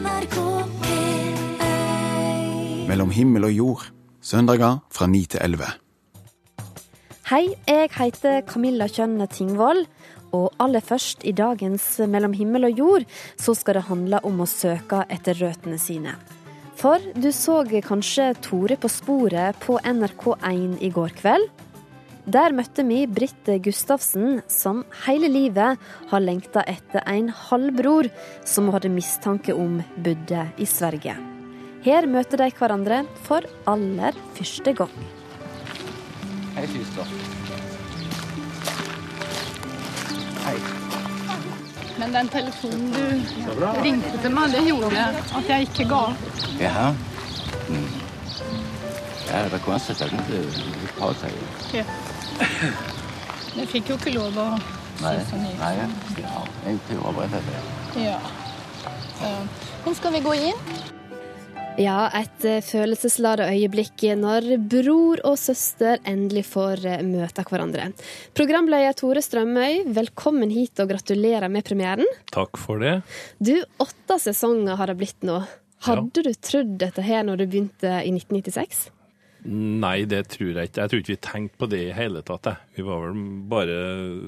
NRK P1 Mellom himmel og jord. Søndager fra 9 til 11. Hei, jeg heter Camilla Kjønne Tingvoll. Og aller først i dagens Mellom himmel og jord så skal det handle om å søke etter røttene sine. For du så kanskje Tore på sporet på NRK1 i går kveld. Der møtte vi Britt Gustavsen, som hele livet har lengta etter en halvbror som hun hadde mistanke om bodde i Sverige. Her møter de hverandre for aller første gang. Hei, søster. Hei. Men den telefonen du ringte til meg, det gjorde at jeg ikke ga opp. Jaha. Mm. Ja, det var konstigt att du inte prata. Ja. Jeg fikk jo ikke lov å Nej, si så mye. nej, ja. Jag tror jag berättat det. Ja. Nå skal vi gå inn? Ja, et eh, følelsesladet øyeblikk når bror og søster endelig får eh, møte hverandre. Programleder Tore Strømøy, velkommen hit og gratulerer med premieren. Takk for det. Du, åtte sesonger har det blitt nå. Hadde du trodd dette her når du begynte i 1996? Nei, det tror jeg ikke. Jeg tror ikke vi tenkte på det i hele tatt. jeg. Vi var vel bare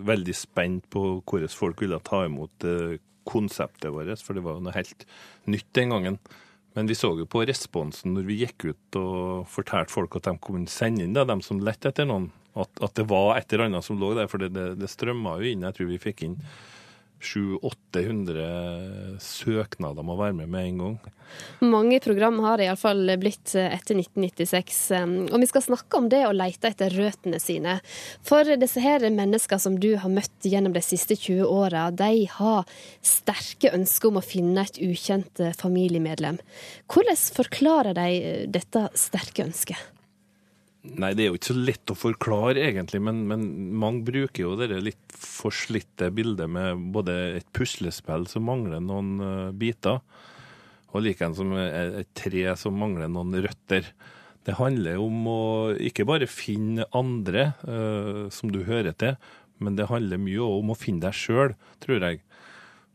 veldig spent på hvordan folk ville ta imot eh, konseptet vårt, for det var jo noe helt nytt den gangen. Men vi så jo på responsen når vi gikk ut og fortalte folk at de kunne sende inn, da, dem som lette etter noen, at, at det var et eller annet som lå der. For det, det, det strømma jo inn. Jeg tror vi fikk inn 700-800 søknader om å være med med en gang. Mange program har det iallfall blitt eh, etter 1996. um, Og vi skal snakke om det å lete etter røttene sine. For disse her mennesker som du har møtt gjennom de siste 20 åra, de har sterke ønsker om å finne et ukjent eh, familiemedlem. Hvordan forklarer de eh, dette sterke ønsket? Nei, det er jo ikke så lett å forklare, egentlig, men, men mange bruker jo det litt forslitte bildet med både et puslespill som mangler noen uh, biter, og likeens som et tre som mangler noen røtter. Det handler om å ikke bare finne andre uh, som du hører til, men det handler mye om å finne deg sjøl, tror jeg.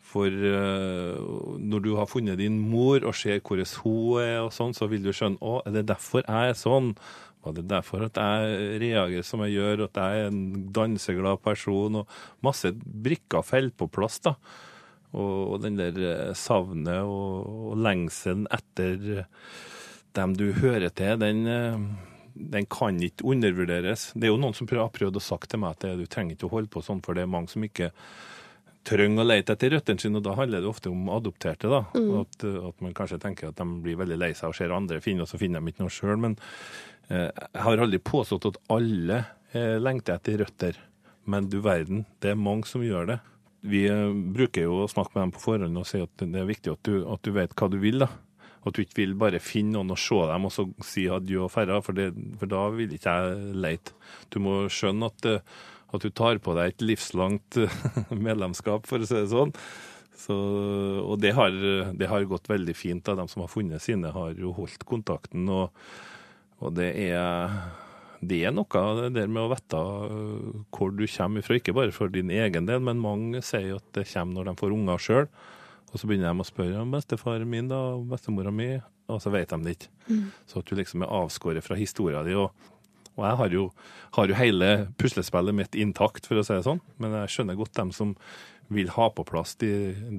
For uh, når du har funnet din mor og ser hvordan hun er, og sånn, så vil du skjønne å, er det derfor jeg er sånn? Var det derfor at jeg reagerer som jeg gjør, at jeg er en danseglad person? Og masse brikker faller på plass, da. Og, og den der eh, savnet og, og lengselen etter dem du hører til, den, eh, den kan ikke undervurderes. Det er jo noen som har prøvd å sagt til meg at du trenger ikke å holde på sånn, for det er mange som ikke trenger å lete etter røttene sine, og da handler det ofte om adopterte. da, at, at man kanskje tenker at de blir veldig lei seg og ser andre finne, og så finner de ikke noe sjøl. Men eh, jeg har aldri påstått at alle eh, lengter etter røtter. Men du verden, det er mange som gjør det. Vi eh, bruker jo å snakke med dem på forhånd og si at det er viktig at du, at du vet hva du vil. da. At du ikke vil bare finne noen og se dem og så si adjø og ferda, for, for da vil ikke jeg leite. Du må skjønne at, eh, at du tar på deg et livslangt eh, medlemskap, for å si det sånn. Så, og det har, det har gått veldig fint. da. De som har funnet sine, har jo holdt kontakten. Og, og det er det er noe det der med å vite øh, hvor du kommer ifra, ikke bare for din egen del, men mange sier at det kommer når de får unger sjøl. Og så begynner de å spørre om bestefaren min da, og bestemora mi, og så vet de det ikke. Så at du liksom er avskåret fra historia di. Og, og jeg har jo, har jo hele puslespillet mitt intakt, for å si det sånn, men jeg skjønner godt dem som vil ha på plass de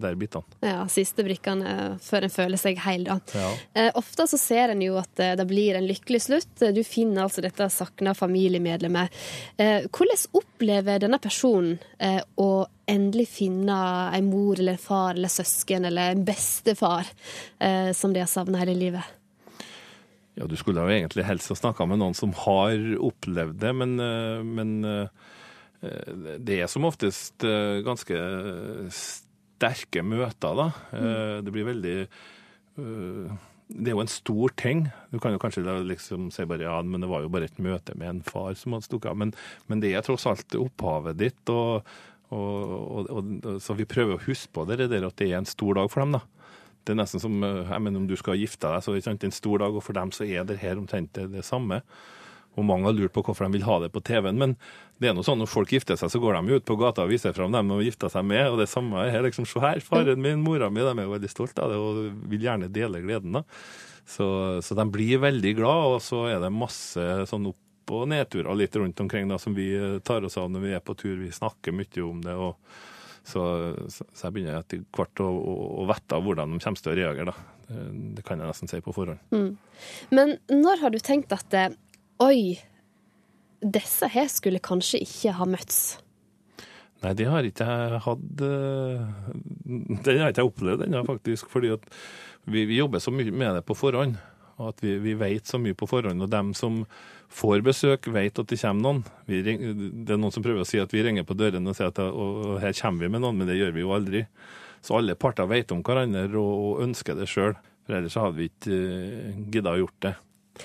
der bitene. Ja, siste brikkene før en føler seg heil, da. Ja. Eh, ofte så ser en jo at eh, det blir en lykkelig slutt. Du finner altså dette savna familiemedlemmet. Eh, hvordan opplever denne personen eh, å endelig finne en mor eller en far eller søsken eller en bestefar som de har savna hele livet? Ja, du skulle jo egentlig helst ha snakka med noen som har opplevd det, men, eh, men eh, det er som oftest eh, ganske sterke møter, da. Mm. Det blir veldig Det er jo en stor ting. Du kan jo kanskje liksom si bare ja, men det var jo bare et møte med en far som hadde stukket av. Men, men det er tross alt opphavet ditt, og, og, og så vi prøver å huske på det, det der at det er en stor dag for dem, da. Det er nesten som eh, jeg mener, om du skal gifte deg, så er det sant, en stor dag, og for dem så er det her omtrent det, det samme. Og mange har lurt på hvorfor de vil ha det på TV-en. Men det er noe sånn når folk gifter seg, så går de ut på gata og viser fram dem de gifta seg med. Og det samme er liksom, se her, faren min, mora mi, de er jo veldig stolte av det og vil gjerne dele gleden. da. Så, så de blir veldig glad, og så er det masse sånn opp- og nedturer litt rundt omkring da, som vi eh, tar oss av når vi er på tur. Vi snakker mye om det. og så, så jeg begynner etter hvert å, å, å vite hvordan de kommer til å reagere. da. Det, kan jeg nesten si på forhånd. Men når har du tenkt at eh, oi, disse her skulle kanskje ikke ha møtts? Nei, det har ikke jeg hatt eh, Den har ikke jeg opplevd ennå, faktisk. Fordi vi, vi jobber så mye med det på forhånd. Og at vi, vi vet så mye på forhånd. Og dem som får besøk, vet at det kommer noen. Vi det er noen som prøver å si at vi ringer på dørene og sier at og, her kommer vi med noen, men det gjør vi jo aldri. Så alle parter vet om hverandre og, og ønsker det sjøl. For ellers hadde vi ikke uh, gidda å gjort det.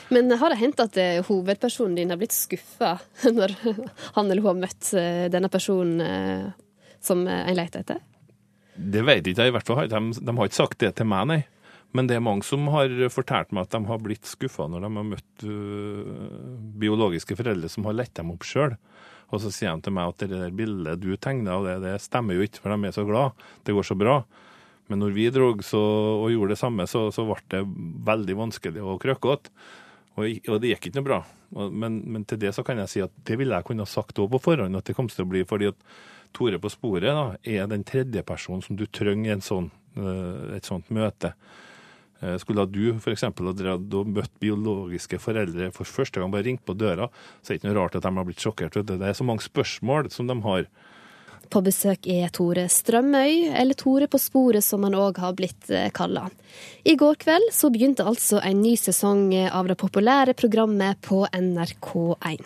Men har det hendt at eh, hovedpersonen din har blitt skuffa når han eller hun har møtt eh, denne personen eh, som eh, en leter etter? Det vet ikke jeg i hvert fall. De, de har ikke sagt det til meg, nei. Men det er mange som har fortalt meg at de har blitt skuffa når de har møtt øh, biologiske foreldre som har lett dem opp sjøl. Og så sier de til meg at det der bildet du tegner, og det, det stemmer jo ikke, for de er så glad. Det går så bra. Men når vi drog så, og gjorde det samme, så, så ble det veldig vanskelig og krøkkete. Og, og det gikk ikke noe bra. Men, men til det så kan jeg si at det ville jeg kunne ha sagt òg på forhånd at det kom til å bli. fordi at Tore på sporet da, er den tredje personen som du trenger i sånn, øh, et sånt møte. Eh, Skulle du f.eks. ha møtt biologiske foreldre for første gang, bare ringt på døra, så er det ikke noe rart at de har blitt sjokkert. Det er så mange spørsmål som de har. På besøk er Tore Strømøy, eller Tore på sporet som han òg har blitt eh, kalla. I går kveld så begynte altså en ny sesong av det populære programmet på NRK1.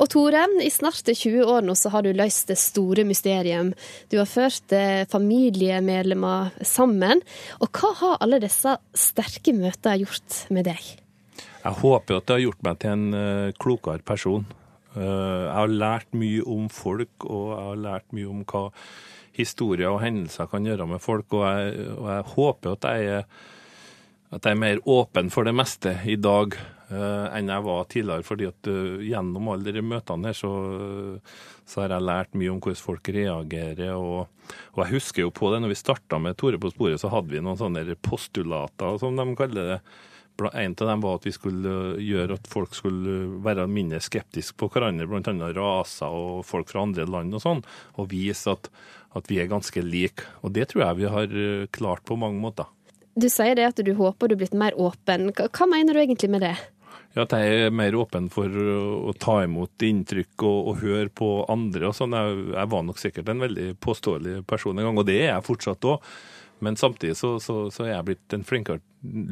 Og Tore, i snart 20 år nå så har du løst det store mysterium. Du har ført eh, familiemedlemmer sammen. Og hva har alle disse sterke møtene gjort med deg? Jeg håper at det har gjort meg til en eh, klokere person. Eh, jeg har lært mye om folk, og jeg har lært mye om hva historier og hendelser kan gjøre med folk. Og jeg, og jeg håper at jeg, er, at jeg er mer åpen for det meste i dag uh, enn jeg var tidligere. fordi at uh, gjennom alle de møtene her så, så har jeg lært mye om hvordan folk reagerer. Og, og jeg husker jo på det, når vi starta med Tore på sporet, så hadde vi noen sånne postulater, som de kaller det. En av dem var at vi skulle øh, gjøre at folk skulle øh, være mindre skeptiske på hverandre, bl.a. raser og folk fra andre land og sånn, og vise at, at vi er ganske like. Og det tror jeg vi har øh, klart på mange måter. Du sier det at du håper du er blitt mer åpen. Hva, mener du egentlig med det? Ja, At jeg er mer åpen for å ta imot inntrykk og, og høre på andre. og sånn. Jeg, jeg var nok sikkert en veldig påståelig person en gang, og det er jeg fortsatt òg. Men samtidig så, så, så er jeg blitt en flinkere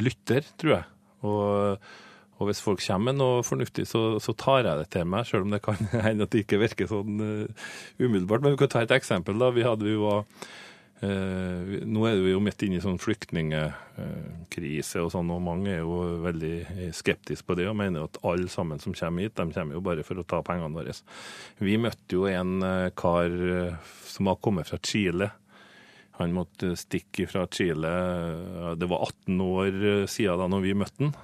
lytter, tror jeg. Og, og hvis folk kommer med noe fornuftig, så, så tar jeg det til meg, selv om det kan hende at det ikke virker sånn uh, umiddelbart. Men vi kan ta et eksempel. da. Vi hadde jo eh, vi- Nå er vi jo midt inne i sånn flyktningkrise og sånn, og mange er jo veldig skeptiske på det og mener at alle sammen som kommer hit, de kommer jo bare for å ta pengene våre. Vi møtte jo en eh, kar eh, som har kommet fra Chile. Han måtte stikke fra Chile. eh, Det var 18 år siden da når vi møtte han.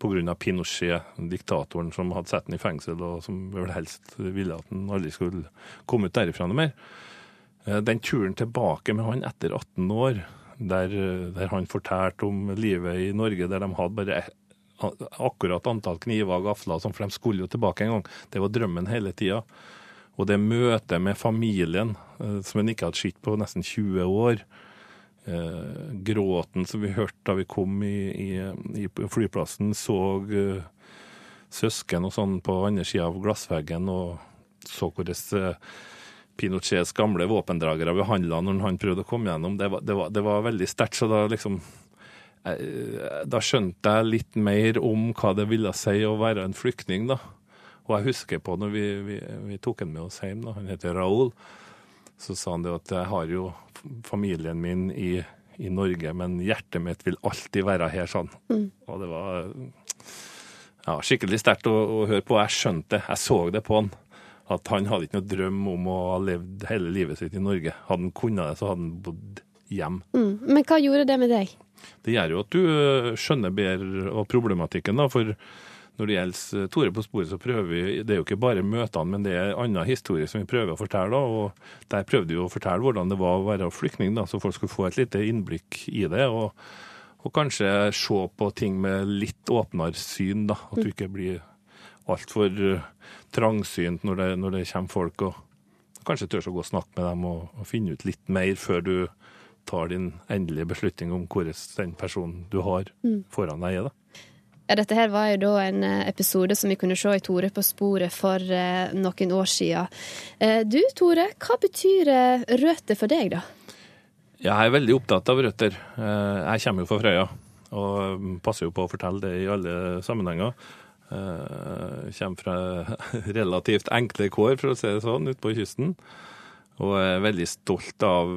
Pga. Pinochet, diktatoren som hadde satt han i fengsel, og som vel helst ville at han aldri skulle komme ut derifra noe mer. Eh, Den turen tilbake med han etter 18 år, der, der han fortalte om livet i Norge, der de hadde bare akkurat antall kniver og gafler, for de skulle jo tilbake en gang. Det var drømmen hele tida. Og det møtet med familien, eh, som en ikke hadde sett på nesten 20 år. Eh, gråten som vi hørte da vi kom i, i, i flyplassen, så eh, søsken og sånn på andre sida av glassveggen og så hvordan eh, Pinochets gamle våpendragere behandla når han prøvde å komme gjennom. Det var, det var, det var veldig sterkt. Så da liksom eh, Da skjønte jeg litt mer om hva det ville si å være en flyktning, da. Og jeg husker på når vi, vi, vi tok han med oss hjem, da. han heter Raoul, så sa han det at jeg har jo familien min i, i Norge, men hjertet mitt vil alltid være her, sånn. Og det var ja, skikkelig sterkt å, å høre på. Jeg skjønte det, jeg så det på han. At han hadde ikke noe drøm om å ha levd hele livet sitt i Norge. Hadde han kunnet det, så hadde han bodd hjem. Mm. Men hva gjorde det med deg? Det gjør jo at du øh, skjønner bedre av problematikken, da, for når det gjelder Tore på sporet, så prøver vi Det er jo ikke bare møtene, men det er en annen historie som vi prøver å fortelle. og Der prøvde vi å fortelle hvordan det var å være flyktning, da, så folk skulle få et lite innblikk i det. og, og kanskje se på ting med litt åpnere syn, da. At du ikke blir altfor uh, trangsynt når det, når det kommer folk. og Kanskje tør å gå og snakke med dem og, og finne ut litt mer før du tar din endelige beslutning om hvordan den personen du har foran deg, er. da. Ja, dette her var jo da en eh, episode som vi kunne se i Tore på sporet for eh, noen år siden. Eh, du Tore, hva betyr røtter for deg, da? Jeg er veldig opptatt av røtter. Jeg kommer jo fra Frøya, og mm, passer jo på å fortelle det i alle sammenhenger. Jeg kommer fra relativt enkle kår, for å si det sånn, ute på kysten. Og er veldig stolt av,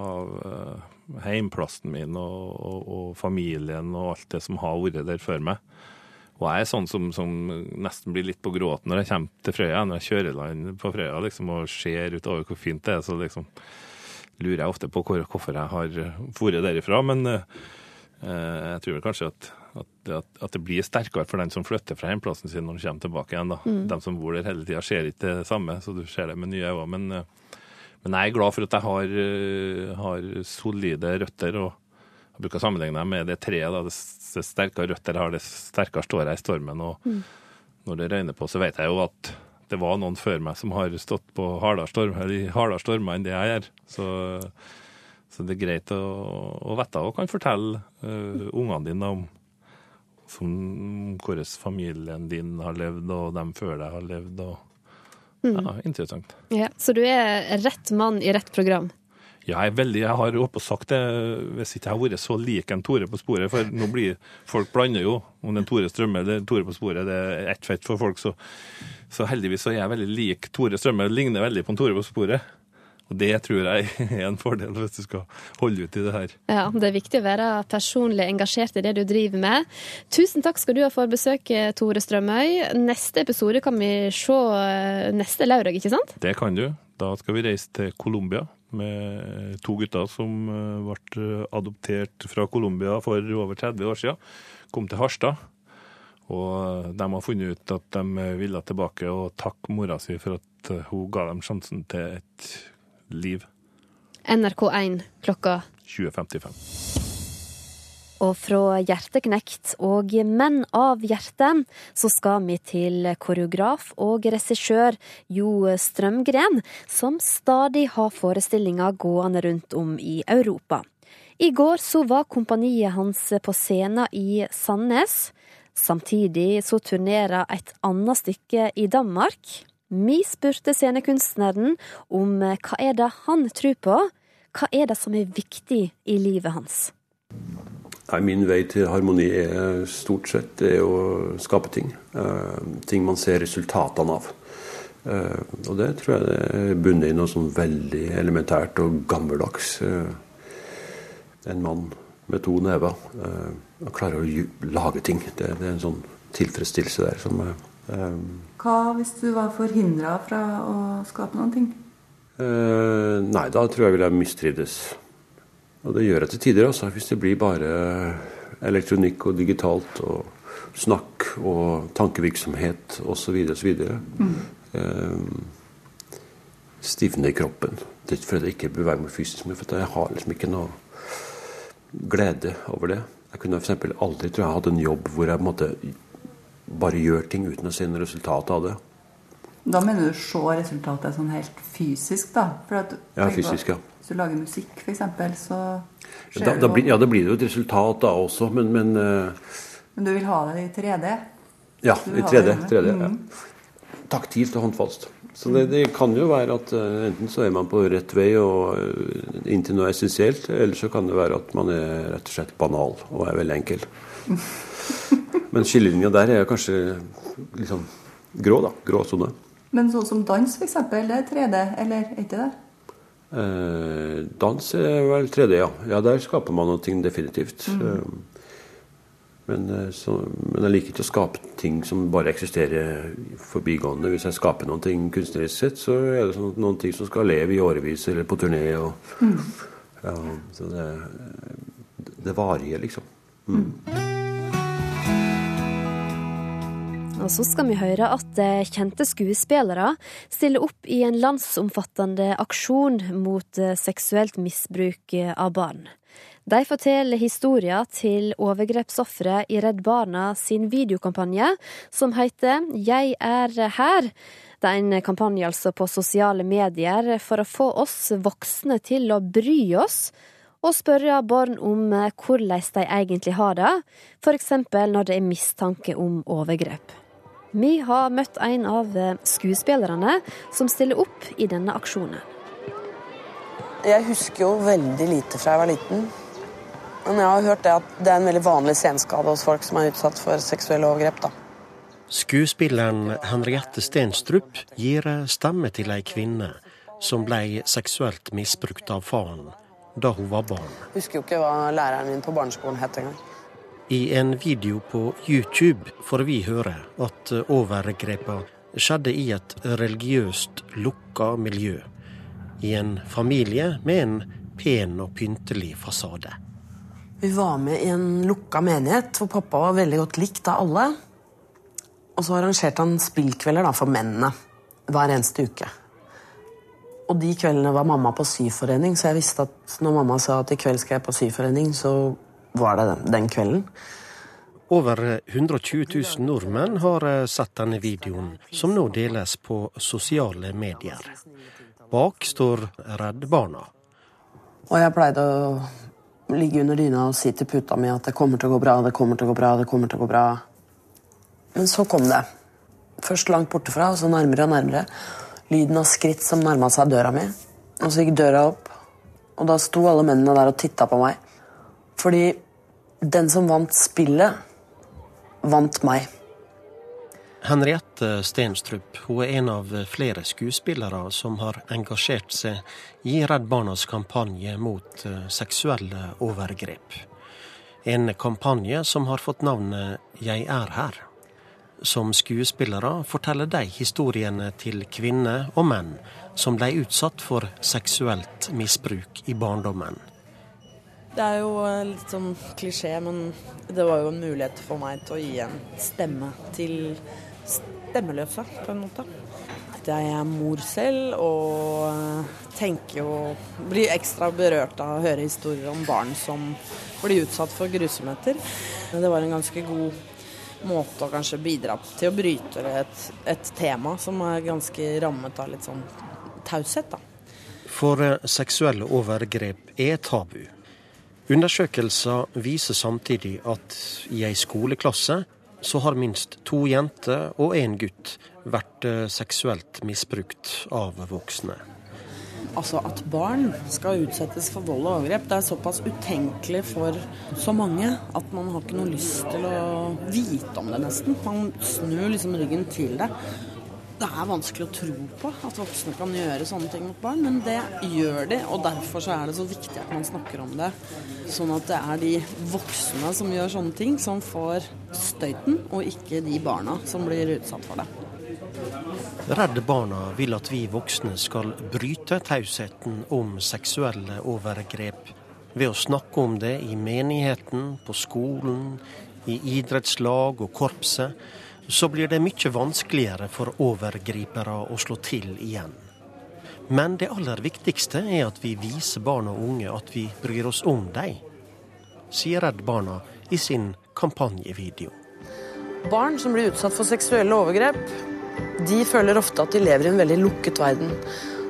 av heimplassen min og, og, og familien og alt det som har vært der før meg. Og jeg er sånn som, som nesten blir litt på gråten når jeg kommer til Frøya, når jeg kjører land på Frøya liksom, og ser utover hvor fint det er. Så liksom lurer jeg ofte på hvor, hvorfor jeg har vært derifra. Men eh, jeg tror vel kanskje at, at, at, det blir sterkere for den som flytter fra hjemplassen sin når han kommer tilbake igjen. da. De som bor der hele tida, ser ikke det samme, så du ser det med nye øyne. Men, eh, men jeg er glad for at jeg har, eh, har solide røtter. og jeg bruker å sammenligne dem med det treet. da, Det sterkere røtter har, det sterkere står jeg i stormen. Og når det regner på, så vet jeg jo at det var noen før meg som har stått på hardere storm, i hardere stormer enn det jeg gjør. Så, så det er greit å, å vite og kan fortelle uh, ungene dine om som, hvordan familien din har levd, og dem før deg har levd. og ja, Interessant. Ja, så du er rett mann i rett program? Ja, jeg er veldig, jeg har oppe og sagt det hvis ikke jeg har vært så lik en Tore på sporet, for nå blir folk blander jo om den Tore Strømme eller Tore på sporet, det er ett fett for folk, så, så heldigvis så er jeg veldig lik Tore Strømme, ligner veldig på en Tore på sporet. Og det tror jeg er en fordel hvis du skal holde ut i det her. Ja, det er viktig å være personlig engasjert i det du driver med. Tusen takk skal du ha for besøket, Tore Strømøy. Neste episode kan vi se eh, neste lørdag, ikke sant? Det kan du. Da skal vi reise til Colombia med to gutter som eh, ble adoptert fra Colombia for over 30 år siden. Kom til Harstad. Og de har funnet ut at de ville tilbake og takke mora si for at eh, hun ga dem sjansen til et liv. NRK1 klokka 2055. Og fra hjerteknekt og menn av hjertet, så skal vi til koreograf og regissør Jo Strømgren, som stadig har forestillinger gående rundt om i Europa. I går så var kompaniet hans på scenen i Sandnes. Samtidig så turnerer et annet stykke i Danmark. Vi spurte scenekunstneren om hva er det han tror på, hva er det som er viktig i livet hans. Nei, Min vei til harmoni er stort sett er å skape ting. Eh, ting man ser resultatene av. Eh, og det tror jeg det bunner i noe sånn veldig elementært og gammeldags. Eh, en mann med to never eh, og klarer å lage ting. Det, det er en sånn tilfredsstillelse der som eh, Hva hvis du var forhindra fra å skape noen ting? Eh, nei, da tror jeg vil jeg mistrivdes. Og det gjør jeg til tider, altså. Hvis det blir bare elektronikk og digitalt og snakk og tankevirksomhet osv. osv. Mm. Eh, stivne i kroppen. Det er ikke fordi jeg ikke beveger meg fysisk, men fordi jeg har liksom ikke noe glede over det. Jeg kunne f.eks. aldri tror jeg hatt en jobb hvor jeg på en måte bare gjør ting uten å se noe resultat av det. Da mener du se resultatet sånn helt fysisk, da? At, Ja, fysisk, ja. Hvis du lager musikk, f.eks., så Ja, ser Da, du da blir, ja, da blir det jo et resultat da også, men, men uh, Men du vil ha det i 3D? Ja, i 3D. 3D ja. Mhm. Taktilt og håndfast. Så det, det kan jo være at eh, enten så er man på rett vei og inntil noe essensielt, eller så kan det være at man er rett og slett banal og er veldig enkel. Men skillelinja der er kanskje litt sånn grå, da. Grå sone. Men sånn som dans, f.eks., det er 3D, eller er ikke det? Eh, dans er vel 3D, ja. Ja, der skaper man noe definitivt. Eh, Men, eh, så, men jeg liker ikke å skape ting som bare eksisterer forbigående. Hvis jeg skaper noen ting kunstnerisk sett, så er det sånn, noen ting som skal leve i årevis eller på turné. Og, ja, så det, det varige, liksom. Og så skal vi høre at eh, kjente skuespillere stiller opp i en landsomfattende aksjon mot eh, seksuelt misbruk av barn. De forteller historier til overgrepsofre i Redd Barna sin videokampanje, som heter Jeg er her. Det er en kampanje altså på sosiale medier for å få oss voksne til å bry oss og spørre barn om hvordan de egentlig har det, f.eks. når det er mistanke om overgrep. Vi har møtt en av skuespillerne som stiller opp i denne aksjonen. Jeg husker jo veldig lite fra jeg var liten. Men jeg har hørt det at det er en veldig vanlig senskade hos folk som er utsatt for seksuelle overgrep. da. Skuespilleren Henriette Stenstrup gir stemme til ei kvinne som ble seksuelt misbrukt av faren da hun var barn. Jeg husker jo ikke hva læreren min på barneskolen het engang. I en video på YouTube får vi høre at overgrepene skjedde i et religiøst lukka miljø. I en familie med en pen og pyntelig fasade. Vi var med i en lukka menighet hvor pappa var veldig godt likt av alle. Og så arrangerte han spillkvelder da, for mennene hver eneste uke. Og de kveldene var mamma på syforening, så jeg visste at når mamma sa at i kveld skal jeg på syforening, så var det den, den kvelden. Over 120 000 nordmenn har sett denne videoen, som nå deles på sosiale medier. Bak står Redd Barna. Og jeg pleide å ligge under dyna og si til puta mi at det kommer til å gå bra, det kommer til å gå bra, det kommer til å gå bra. Men så kom det. Først langt bortefra, og så nærmere og nærmere. Lyden av skritt som nærma seg døra mi. Og så gikk døra opp, og da sto alle mennene der og titta på meg. Fordi den som vant spillet, vant meg. Henriette Stenstrup hun er en av flere skuespillere som har engasjert seg i Redd Barnas kampanje mot seksuelle overgrep. En kampanje som har fått navnet Jeg er her. Som skuespillere forteller de historiene til kvinner og menn som ble utsatt for seksuelt misbruk i barndommen. Det er jo litt sånn klisjé, men det var jo en mulighet for meg til å gi en stemme til stemmeløse, på en måte. Jeg er mor selv og tenker jo Blir ekstra berørt av å høre historier om barn som blir utsatt for grusomheter. Det var en ganske god måte å kanskje bidra til å bryte et, et tema som er ganske rammet av litt sånn taushet, da. For seksuelle overgrep er tabu. Undersøkelser viser samtidig at i ei skoleklasse så har minst to jenter og én gutt vært seksuelt misbrukt av voksne. Altså At barn skal utsettes for vold og overgrep, det er såpass utenkelig for så mange at man har ikke noe lyst til å vite om det, nesten. Man snur liksom ryggen til det. Det er vanskelig å tro på at voksne kan gjøre sånne ting mot barn, men det gjør de. Og derfor så er det så viktig at man snakker om det. Sånn at det er de voksne som gjør sånne ting, som får støyten, og ikke de barna som blir utsatt for det. Redd Barna vil at vi voksne skal bryte tausheten om seksuelle overgrep ved å snakke om det i menigheten, på skolen, i idrettslag og korpset. Så blir det mye vanskeligere for overgripere å slå til igjen. Men det aller viktigste er at vi viser barn og unge at vi bryr oss om dem, sier Redd Barna i sin kampanjevideo. Barn som blir utsatt for seksuelle overgrep, de føler ofte at de lever i en veldig lukket verden.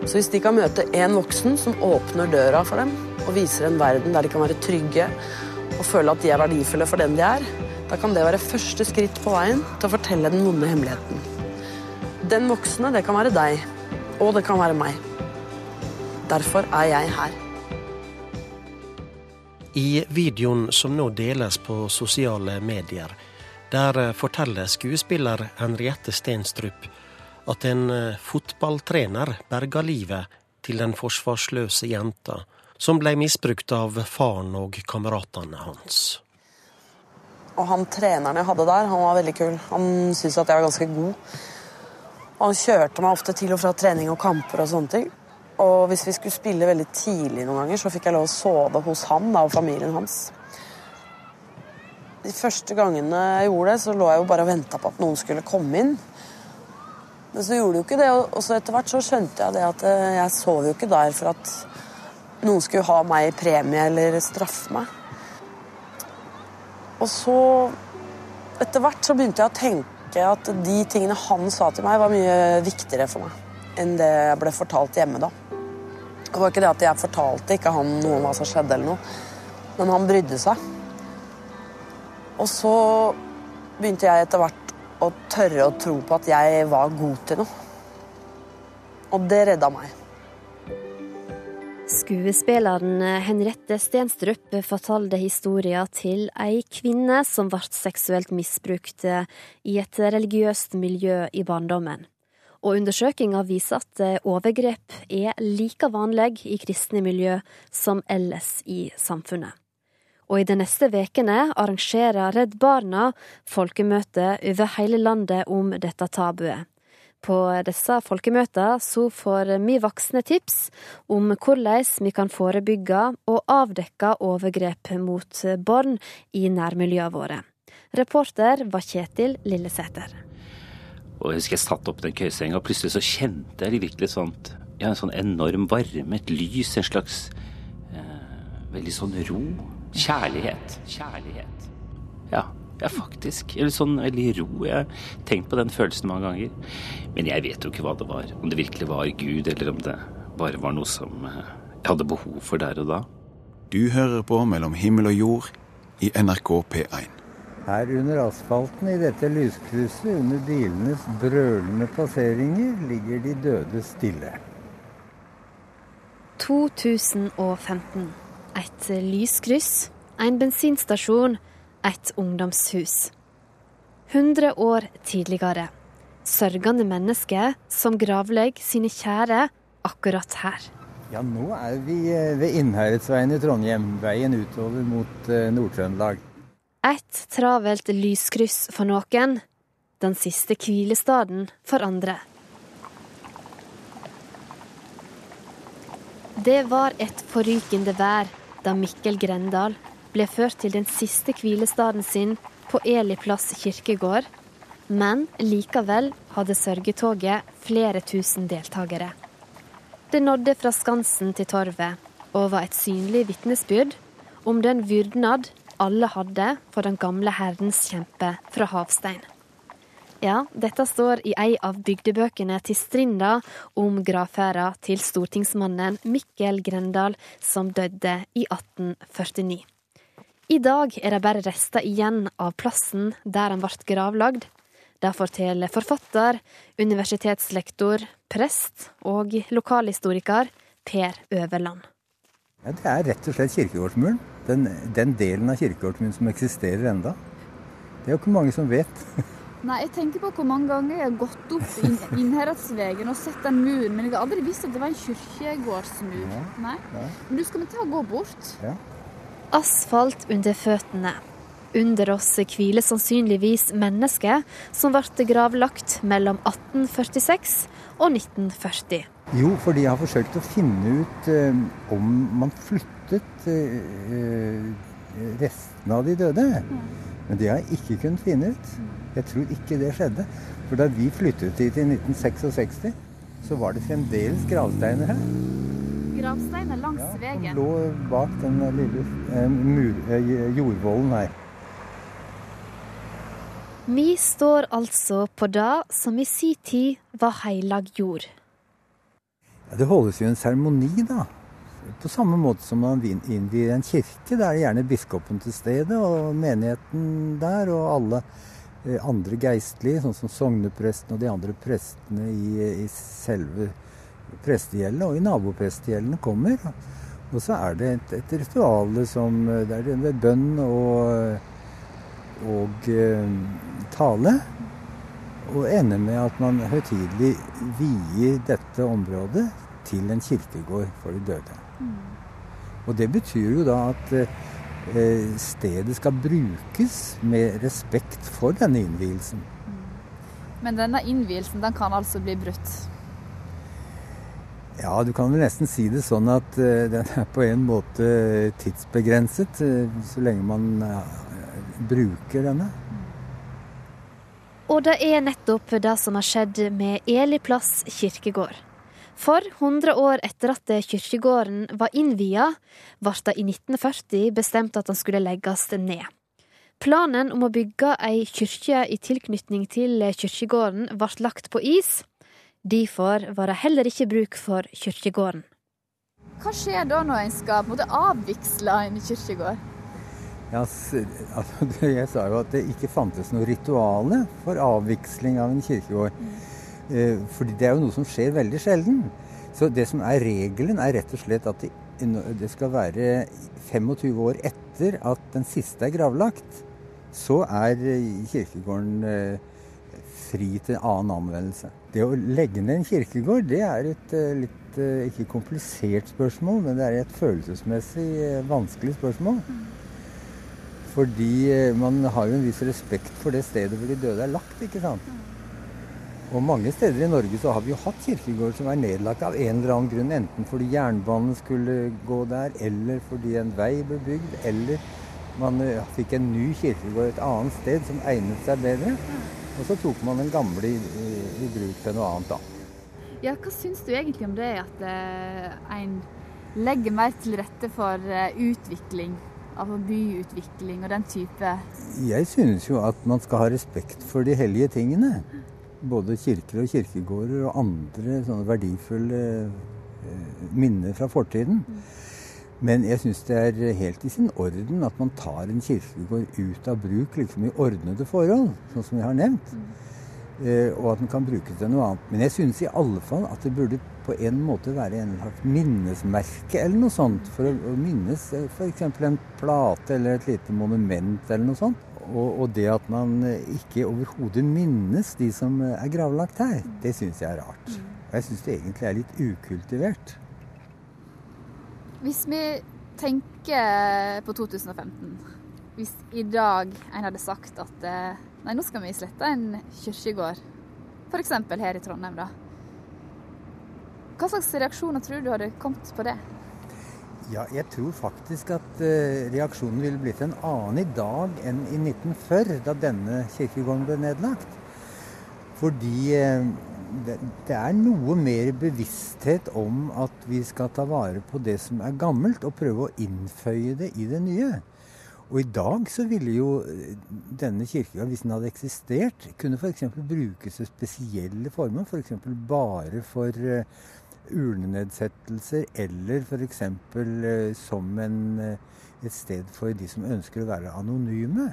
Så hvis de kan møte en voksen som åpner døra for dem, og viser en verden der de kan være trygge og føle at de er verdifulle for den de er, da kan det være første skritt på veien til å fortelle den vonde hemmeligheten. Den voksne, det kan være deg, og det kan være meg. Derfor er jeg her. I videoen som nå deles på sosiale medier, der forteller skuespiller Henriette Stenstrup at en fotballtrener berga livet til den forsvarsløse jenta som ble misbrukt av faren og kameratene hans. Og han treneren jeg hadde der, han var veldig kul. Han syntes at jeg var ganske god. Og han kjørte meg ofte til og fra trening og kamper og sånne ting. Og hvis vi skulle spille veldig tidlig noen ganger, så fikk jeg lov å sove hos han da, og familien hans. De første gangene jeg gjorde det, så lå jeg jo bare og venta på at noen skulle komme inn. Men så gjorde de jo ikke det, og så etter hvert så skjønte jeg det at eh, jeg sov jo ikke der for at noen skulle ha meg i premie eller straffe meg. Og så, etter hvert, så begynte jeg å tenke at de tingene han sa til meg, var mye viktigere for meg enn det jeg ble fortalt hjemme da. Det var ikke det at jeg fortalte ikke han noe om hva som skjedde, eller noe, men han brydde seg. Og så begynte jeg etter hvert å tørre å tro på at jeg var god til noe. Og det redda meg. Skuespilleren Henriette Stenstrup fortalte historien til ei kvinne som ble seksuelt misbrukt i et religiøst miljø i barndommen. Og undersøkinga viser at overgrep er like vanlig i kristne miljø som ellers i samfunnet. Og i de neste ukene arrangerer Redd Barna folkemøte over hele landet om dette tabuet. På disse folkemøtene så får vi voksne tips om hvordan vi kan forebygge og avdekke overgrep mot barn i nærmiljøene våre. Reporter var Kjetil Lillesæter. Og jeg husker jeg satt opp den køyesenga, og plutselig så kjente jeg virkelig sånt ja, en sånn enorm varme, et lys, en slags eh, veldig sånn ro. Kjærlighet. Kjærlighet. Ja, ja, faktisk. Eller sånn veldig ro. Jeg har tenkt på den følelsen mange ganger. Men jeg vet jo ikke hva det var. Om det virkelig var Gud, eller om det bare var noe som eh, jeg hadde behov for der og da. Du hører på Mellom himmel og jord i NRK P1. Her under asfalten i dette lyskrysset, under bilenes brølende passeringer, ligger de døde stille. 2015. Et lyskryss, en bensinstasjon, et ungdomshus. 100 år tidligere. Sørgende mennesker som gravlegger sine kjære akkurat her. Ja, nå er vi eh, ved Innherredsveien i Trondheim, veien utover mot eh, Nord-Trøndelag. Et travelt lyskryss for noen, den siste hvilestaden for andre. Det var et forrykende vær da Mikkel Grendal ble ført til den siste hvilestaden sin på Eli plass kirkegård, men likevel hadde sørgetoget flere tusen deltakere. Det nådde fra Skansen til Torvet og var et synlig vitnesbyrd om den vyrdnad alle hadde for den gamle herdens kjempe fra Havstein. Ja, dette står i ei av bygdebøkene til Strinda om gravferda til stortingsmannen Mikkel Grendal, som døde i 1849. I dag er det bare rester igjen av plassen der han ble gravlagd. Det forteller forfatter, universitetslektor, prest og lokalhistoriker Per Øverland. Ja, det er rett og slett kirkegårdsmuren. Den, den delen av kirkegårdsmuren som eksisterer enda. Det er jo ikke mange som vet. Nei, jeg tenker på hvor mange ganger jeg har gått opp inn, Innherredsvegen og sett den muren, men jeg har aldri visst at det var en kirkegårdsmur. Ja, Nei? ja. Men du skal vi ta og gå bort? Ja. Asfalt under føttene. Under oss hviler sannsynligvis mennesket som ble gravlagt mellom 1846 og 1940. Jo, for de har forsøkt å finne ut eh, om man flyttet eh, eh, restene av de døde. Men det har jeg ikke kunnet finne ut. Jeg tror ikke det skjedde. For da vi flyttet hit i 1966, så var det fremdeles gravsteiner her. Gravsteiner langs ja, veien. lå bak den lille eh, mur, eh, jordvollen her. Vi står altså på det som i si tid var heilag jord. Ja, det holdes jo en seremoni, da. På samme måte som man innvier en kirke. Da er det gjerne biskopen til stede, og menigheten der, og alle eh, andre geistlige, sånn som sognepresten og de andre prestene i, i selve prestegjeldet, og i naboprestegjeldene kommer. Og så er det et, et ritual som eh, Det er det bønn og, og eh, tale. Og ender med at man høytidelig vier dette området til en kirkegård for de døde. Og det betyr jo da at eh, stedet skal brukes med respekt for denne innvielsen. Men denne innvielsen den kan altså bli brutt. Ja, du kan vel nesten si det sånn at eh, den er på en måte tidsbegrenset. eh, så lenge man eh, bruker denne. Og det er nettopp det som har skjedd med Eli plass kirkegård. For 100 år etter at kirkegården var innvia, ble det i 1940 bestemt at den skulle legges ned. Planen om å bygge ei kirke i tilknytning til kirkegården ble lagt på is. Derfor var det heller ikke bruk for kirkegården. Hva skjer da når en skal på en måte avvigsle en kirkegård? Ja, altså, jeg sa jo at det ikke fantes noe rituale for avviksling av en kirkegård. Eh, fordi det er jo noe som skjer veldig sjelden. Så det som er regelen, er rett og slett at det skal være 25 år etter at den siste er gravlagt. Så er kirkegården eh, fri til annen anvendelse. Det å legge ned en kirkegård, det er et eh, litt ikke komplisert spørsmål, men det er et følelsesmessig vanskelig spørsmål. Fordi man har jo en viss respekt for det stedet hvor de døde er lagt, ikke sant. Og mange steder i Norge så har vi jo hatt kirkegård som er nedlagt av en eller annen grunn. Enten fordi jernbanen skulle gå der, eller fordi en vei ble bygd, eller man eh, fikk en ny kirkegård et annet sted som egnet seg bedre. Og så tok man den gamle i, i, i bruk til noe annet, da. Ja, hva syns du egentlig om det at eh, en legger mer til rette for eh, utvikling? Altså byutvikling og den type Jeg synes jo at man skal ha respekt for de hellige tingene både kirker og kirkegårder og andre sånne verdifulle eh, minner fra fortiden. Men jeg syns det er helt i sin orden at man tar en kirkegård ut av bruk liksom i ordnede forhold, sånn som jeg har nevnt. Eh, og at den kan brukes til noe annet. Men jeg synes i alle fall at det burde på en måte være en slags minnesmerke eller noe sånt. For å, minnes eh, f.eks. en plate eller et lite monument eller noe sånt. Og, og, det at man ikke overhodet minnes de som er gravlagt her, det syns jeg er rart. Og jeg syns det egentlig er litt ukultivert. Hvis vi tenker på 2015, hvis i dag en hadde sagt at eh, nei, nå skal vi slette en kirkegård, f.eks. her i Trondheim, da. Hva slags reaksjoner tror du hadde kommet på det? Ja, jeg tror faktisk at uh, reaksjonen ville blitt en annen i dag enn i 1940, da denne kirkegården ble nedlagt. Fordi uh, det, det, er noe mer bevissthet om at vi skal ta vare på det som er gammelt, og prøve å innføye det i det nye. Og i dag så ville jo eh, denne kirkegården, hvis den hadde eksistert, kunne f.eks. brukes til spesielle former. F.eks. For bare for uh, urnenedsettelser, eller f.eks. Eh, som en, eh, et sted for de som ønsker å være anonyme.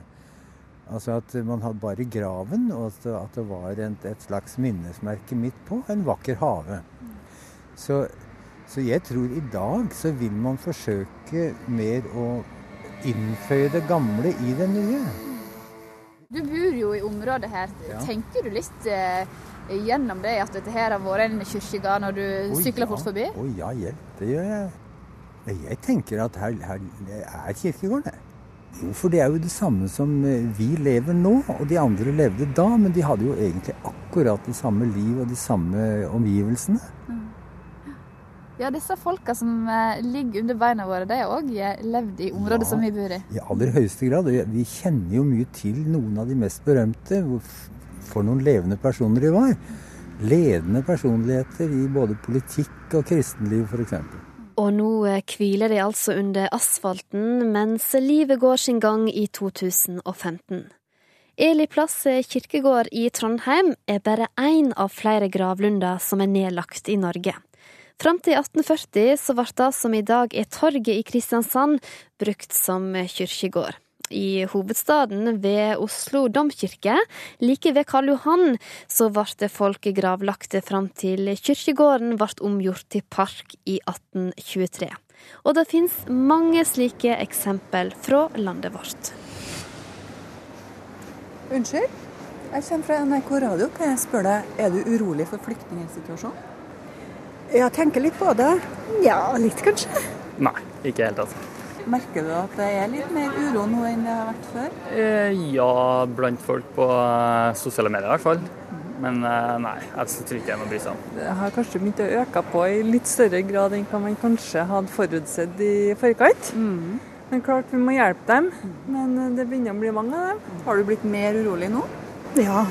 Altså at man hadde bare graven, og at, det var et, et, slags minnesmerke midt på en vakker hage. Så, så, jeg tror i dag så vil man forsøke mer å innføye det gamle i det nye. Du bor jo i området her. Ja. Tenker du litt eh, gjennom det at dette her har vært en kirkegård når du oh, sykler fort forbi? Å oh, ja, hjelp. Det gjør jeg. Jeg tenker at her, her er kirkegården. Jo, for det er jo det samme som eh, vi lever nå, og de andre levde da. Men de hadde jo egentlig akkurat det samme liv og de samme omgivelsene. Mm. Ja, disse folka som eh, ligger under beina våre, de har òg eh, levd i området ja, som vi bor i? I aller høyeste grad. Vi kjenner jo mye til noen av de mest berømte for noen levende personer de var. Ledende personligheter i både politikk og kristenliv, f.eks. Og nå eh, hviler de altså under asfalten mens livet går sin gang i 2015. Eli plass kirkegård i Trondheim er bare én av flere gravlunder som er nedlagt i Norge. Fram til 1840 så ble det som i dag er torget i Kristiansand, brukt som kirkegård i hovedstaden, ved Oslo domkirke. Like ved Karl Johan så ble folk gravlagte fram til kirkegården ble omgjort til park i 1823. Og det finnes mange slike eksempel fra landet vårt. Unnskyld, jeg kommer fra NRK Radio. Kan jeg spørre deg, er du urolig for flyktningsituasjonen? Jeg tenker litt på det. Ja, litt kanskje. Nei, ikke helt, altså. Merker du at det er litt mer uro nå enn det har vært før? Eh, ja, blant folk på eh, sosiale medier i hvert fall. Men eh, nei, jeg tror ikke det er noe å bry seg om. Det har kanskje begynt å øke på i litt større grad enn hva man kanskje hadde forutsett i forkant. Mm. Men klart vi må hjelpe dem. Men det begynner å bli mange av dem. Har du blitt mer urolig nå? Ja.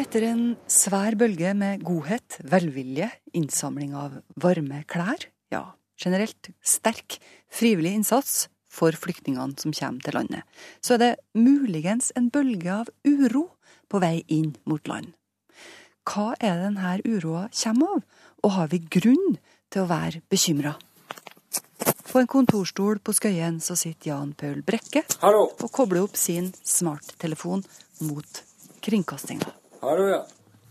Etter en svær bølge med godhet, velvilje, innsamling av varme klær, ja, generelt sterk frivillig innsats for flyktningene som kommer til landet, så er det muligens en bølge av uro på vei inn mot land. Hva er det denne uroa kommer av, og har vi grunn til å være bekymra? På en kontorstol på Skøyen så sitter Jan Paul Brekke Hallo. og kobler opp sin smarttelefon mot kringkastinga. Hallo, ja.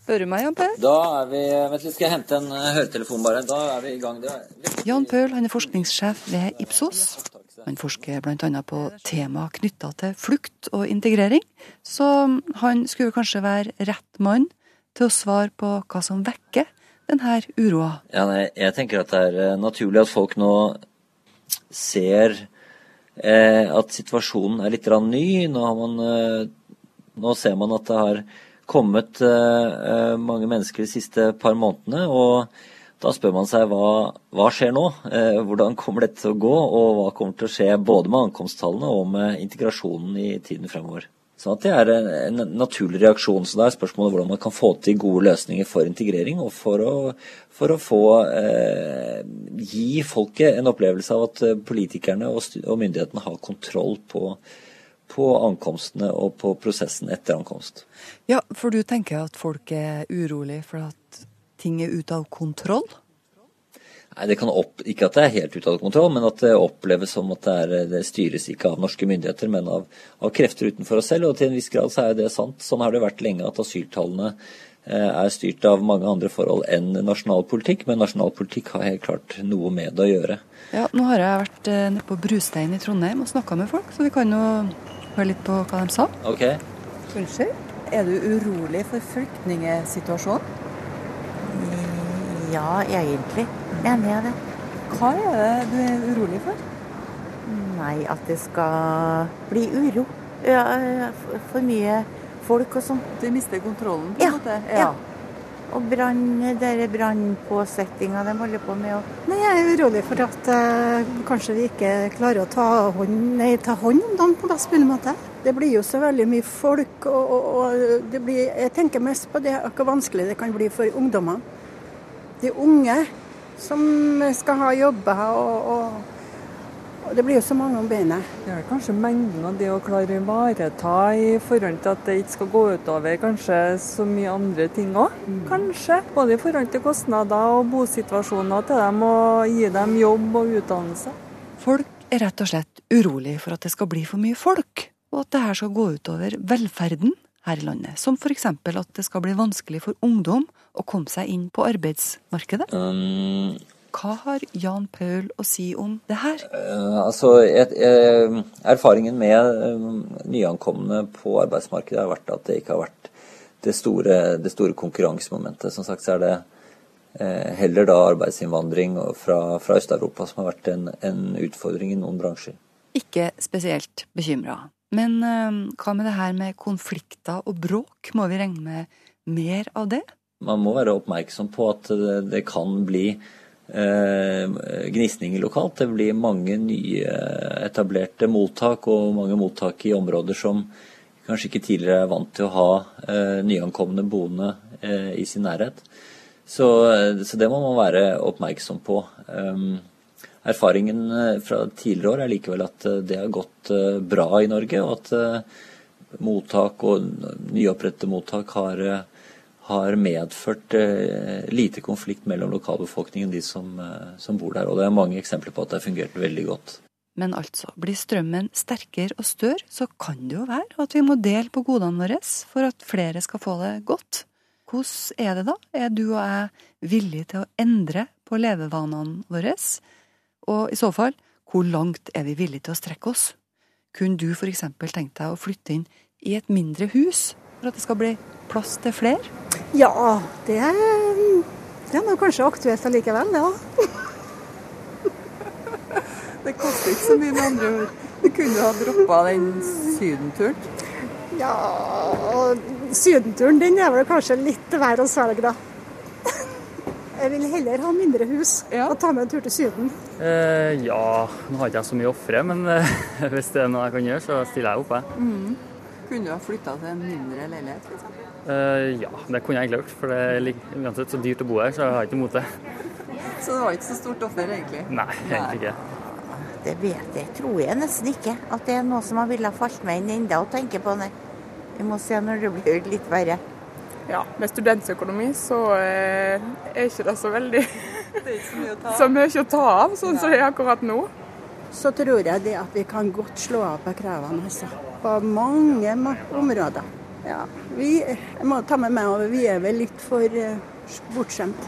Hører du meg, Jan Paul? Da er vi Vent litt, skal jeg hente en eh, høretelefon, bare. Da er vi i gang. Er... Jan Paul han er forskningssjef ved Ipsos. Han forsker bl.a. på tema knytta til flukt og integrering, så han skulle kanskje være rett mann til å svare på hva som vekker denne uroa. Ja, nei, jeg tenker at det er eh, naturlig at folk nå ser eh, at situasjonen er litt ny. Nå, har man, eh, nå ser man at det har kommet eh, eh, mange mennesker de siste par månedene. og da spør man seg hva, hva skjer nå? Eh, hvordan kommer dette til å gå? Og hva kommer til å skje både med ankomsttallene og med integrasjonen i tiden fremover? Så at det er en, naturlig reaksjon. Så da er spørsmålet hvordan man kan få til gode løsninger for integrering, og for å, for å få eh, gi folket en opplevelse av at politikerne og, og myndighetene har kontroll på, på ankomstene og på prosessen etter ankomst. Ja, for du tenker at folk er urolig for at ting er ute av kontroll? Nei, det kan opp, Ikke at det er helt ute av kontroll, men at det oppleves som at det, er, det styres ikke av norske myndigheter, men av, av, krefter utenfor oss selv. Og til en viss grad så er det sant. Sånn har det vært lenge at asyltallene eh, er styrt av mange andre forhold enn nasjonal politikk, men nasjonal politikk har helt klart noe med det å gjøre. Ja, Nå har jeg vært eh, nede på Brustein i Trondheim og snakka med folk, så vi kan jo høre litt på hva de sa. Ok. Unnskyld, er du urolig for flyktningsituasjonen? Ja, egentlig mener jeg det. Hva er det du er urolig for? Nei, at det skal bli uro. Ja, for mye folk og sånn. Du mister kontrollen, på en ja, måte? Ja. Og brann, brannpåsettinga de holder på med. Og... Nei, Jeg er urolig for at eh, kanskje vi ikke klarer å ta hånd, nei, ta hånd om dem på best mulig måte. Det blir jo så veldig mye folk, og, og, og blir, jeg tenker mest på det hvor vanskelig det kan bli for ungdommer de unge som skal ha jobber. Og, og, og det blir jo så mange om beinet. Det er kanskje mengden av det å klare å ivareta i forhold til at det ikke skal gå utover kanskje så mye andre ting òg. Mm. Kanskje. Både i forhold til kostnader og bosituasjoner til dem, og gi dem jobb og utdannelse. Folk er rett og slett urolig for at det skal bli for mye folk, og at det her skal gå utover velferden her i landet. Som f.eks. at det skal bli vanskelig for ungdom å komme seg inn på arbeidsmarkedet. Um, Hva har Jan Paul å si om det her? Uh, altså, et, uh, Erfaringen med uh, nyankomne på arbeidsmarkedet har vært at det ikke har vært det store, det store konkurransemomentet. Som sagt så er det eh, heller da arbeidsinnvandring fra, fra Øst-Europa som har vært en, en utfordring i noen bransjer. Ikke spesielt bekymra. Men øh, hva med det her med konflikter og bråk? Må vi regne med mer av det? Man må være oppmerksom på at det, det kan bli eh, gnisninger lokalt. Det blir mange nye etablerte mottak, og mange mottak i områder som kanskje ikke tidligere er vant til å ha eh, nyankomne boende eh, i sin nærhet. Så, så, det må man være oppmerksom på. Erfaringen eh, fra tidligere år er likevel at eh, det har gått eh, bra i Norge, og at mottak og nyopprettede mottak har, har, medført lite konflikt mellom lokalbefolkningen og de som, som, bor der. Og det er mange eksempler på at det har fungert veldig godt. Men altså, blir strømmen sterkere og større, så kan det jo være at vi må dele på godene våre for at flere skal få det godt. Hvordan er det da? Er du og jeg villige til å endre på levevanene våre? Og i så fall, hvor langt er vi villige til å strekke oss? Kunne du f.eks. tenkt deg å flytte inn i et mindre hus for at det skal bli plass til flere? Ja, det, det er nå kanskje aktuelt allikevel, ja. det koster ikke så mye med andre ord. Du kunne ha droppa den sydenturen? Ja, sydenturen den er vel kanskje litt verre å svelge, da. Jeg vil heller ha mindre hus og ta med en tur til Syden. Eh, ja, nå har ikke jeg så mye å ofre, men eh, hvis det er noe jeg kan gjøre, så stiller jeg opp, jeg. Mm. Kunne du ha flytta til en mindre leilighet, Liksom? Uh, ja, det kunne jeg egentlig gjort, for det er uansett så dyrt å bo her, så jeg har ikke imot det. Så det var ikke så stort offer, egentlig? Nei, egentlig ikke. Det vet jeg, tror jeg nesten ikke. At det er noe som har ville falt meg inn enda å tenke på. Nei. Vi må se når det blir litt verre. Ja, med studentøkonomi så eh, er ikke det så veldig Det er ikke så mye å ta så mye å ta av, sånn som det er akkurat nå. Så tror jeg det at vi kan godt slå av på kravene, altså. På mange områder. Ja, vi, jeg må ta med meg over, vi er vel litt for eh, bortskjemt.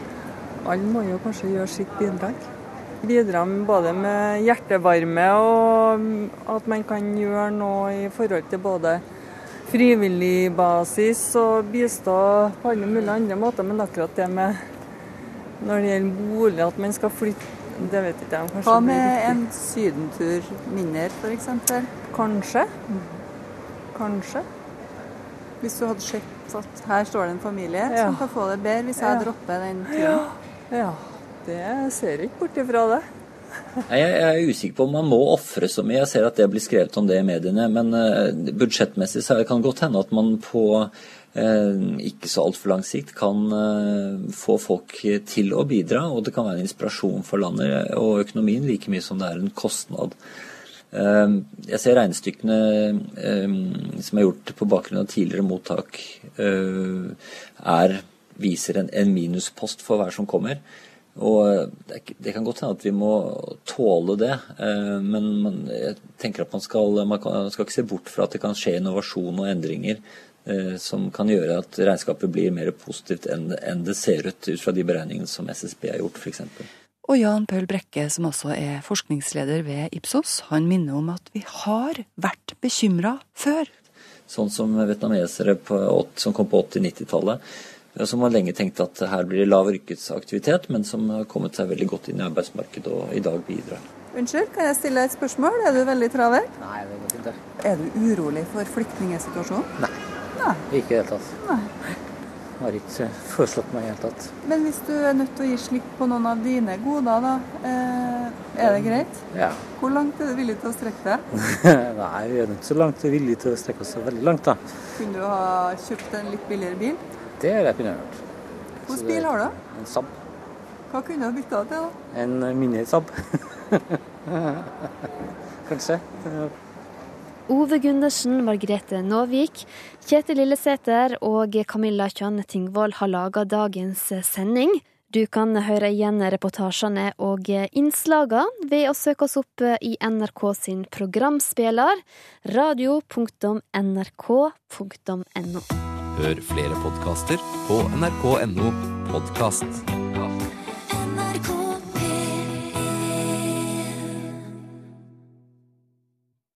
Alle må jo kanskje gjøre sitt bidrag. Bidra både med hjertevarme og at man kan gjøre noe i forhold til både frivillig basis og bistå på alle mulige andre måter. Men akkurat det med når det gjelder bolig, at man skal flytte, det vet ikke jeg. Hva med en sydentur mindre, f.eks.? Kanskje. Kanskje. Hvis du hadde sett at her står det en familie Ja. som kan få det bedre hvis jeg Ja. dropper den turen. Ja, det ser jeg ikke bort ifra det. Nei, Jeg jeg er usikker på om man må ofre så mye. Jeg ser at det blir skrevet om det i mediene. Men eh, budsjettmessig så kan det godt hende at man på eh, ikke så altfor lang sikt kan eh, få folk til å bidra. Og det kan være en inspirasjon for landet og økonomien like mye som det er en kostnad. Eh, Jeg ser regnestykkene eh, som er gjort på bakgrunn av tidligere mottak, eh, er, viser en, minuspost for hver som kommer. Og det, ikke- det kan godt hende at vi må tåle det, eh, men jeg tenker at man skal, man skal ikke se bort fra at det kan skje innovasjon og endringer eh, som kan gjøre at regnskapet blir mer positivt enn, enn det ser ut, ut fra de beregningene som SSB har gjort, f.eks. Og Jan Paul Brekke, som også er forskningsleder ved Ipsos, han minner om at vi har vært bekymra før. Sånn som vietnamesere på, som kom på 80-90-tallet, som har lenge tenkt at her blir det lav yrkesaktivitet, men som har kommet seg veldig godt inn i arbeidsmarkedet og i dag bidrar. Unnskyld, kan jeg stille deg et spørsmål? Er du veldig travel? Nei, det går fint, det. Er du urolig for flyktningsituasjonen? Nei. Nei. Ikke i det hele tatt. Nei. Har ikke foreslått meg i det hele tatt. Men hvis du er nødt til å gi slipp på noen av dine goder, da, eh, er det greit? Ja. Hvor langt er du villig til å strekke deg? Nei, vi er ikke så langt villige til å strekke oss så veldig langt, da. Kunne du ha kjøpt en litt billigere bil? Det er det jeg kunne ha gjort. Hvilken bil har du? En Saab. Hva kunne du ha bytta til, da? En mini-Saab. Kanskje. Ove Gundersen, Margrethe Nåvik, Kjetil Lillesæter og Camilla Kjønn Tingvoll har laga dagens sending. Du kan høre igjen reportasjene og innslagene ved å søke oss opp i NRK sin programspiller radio.nrk.no. Hør flere podkaster på nrk.no podkast.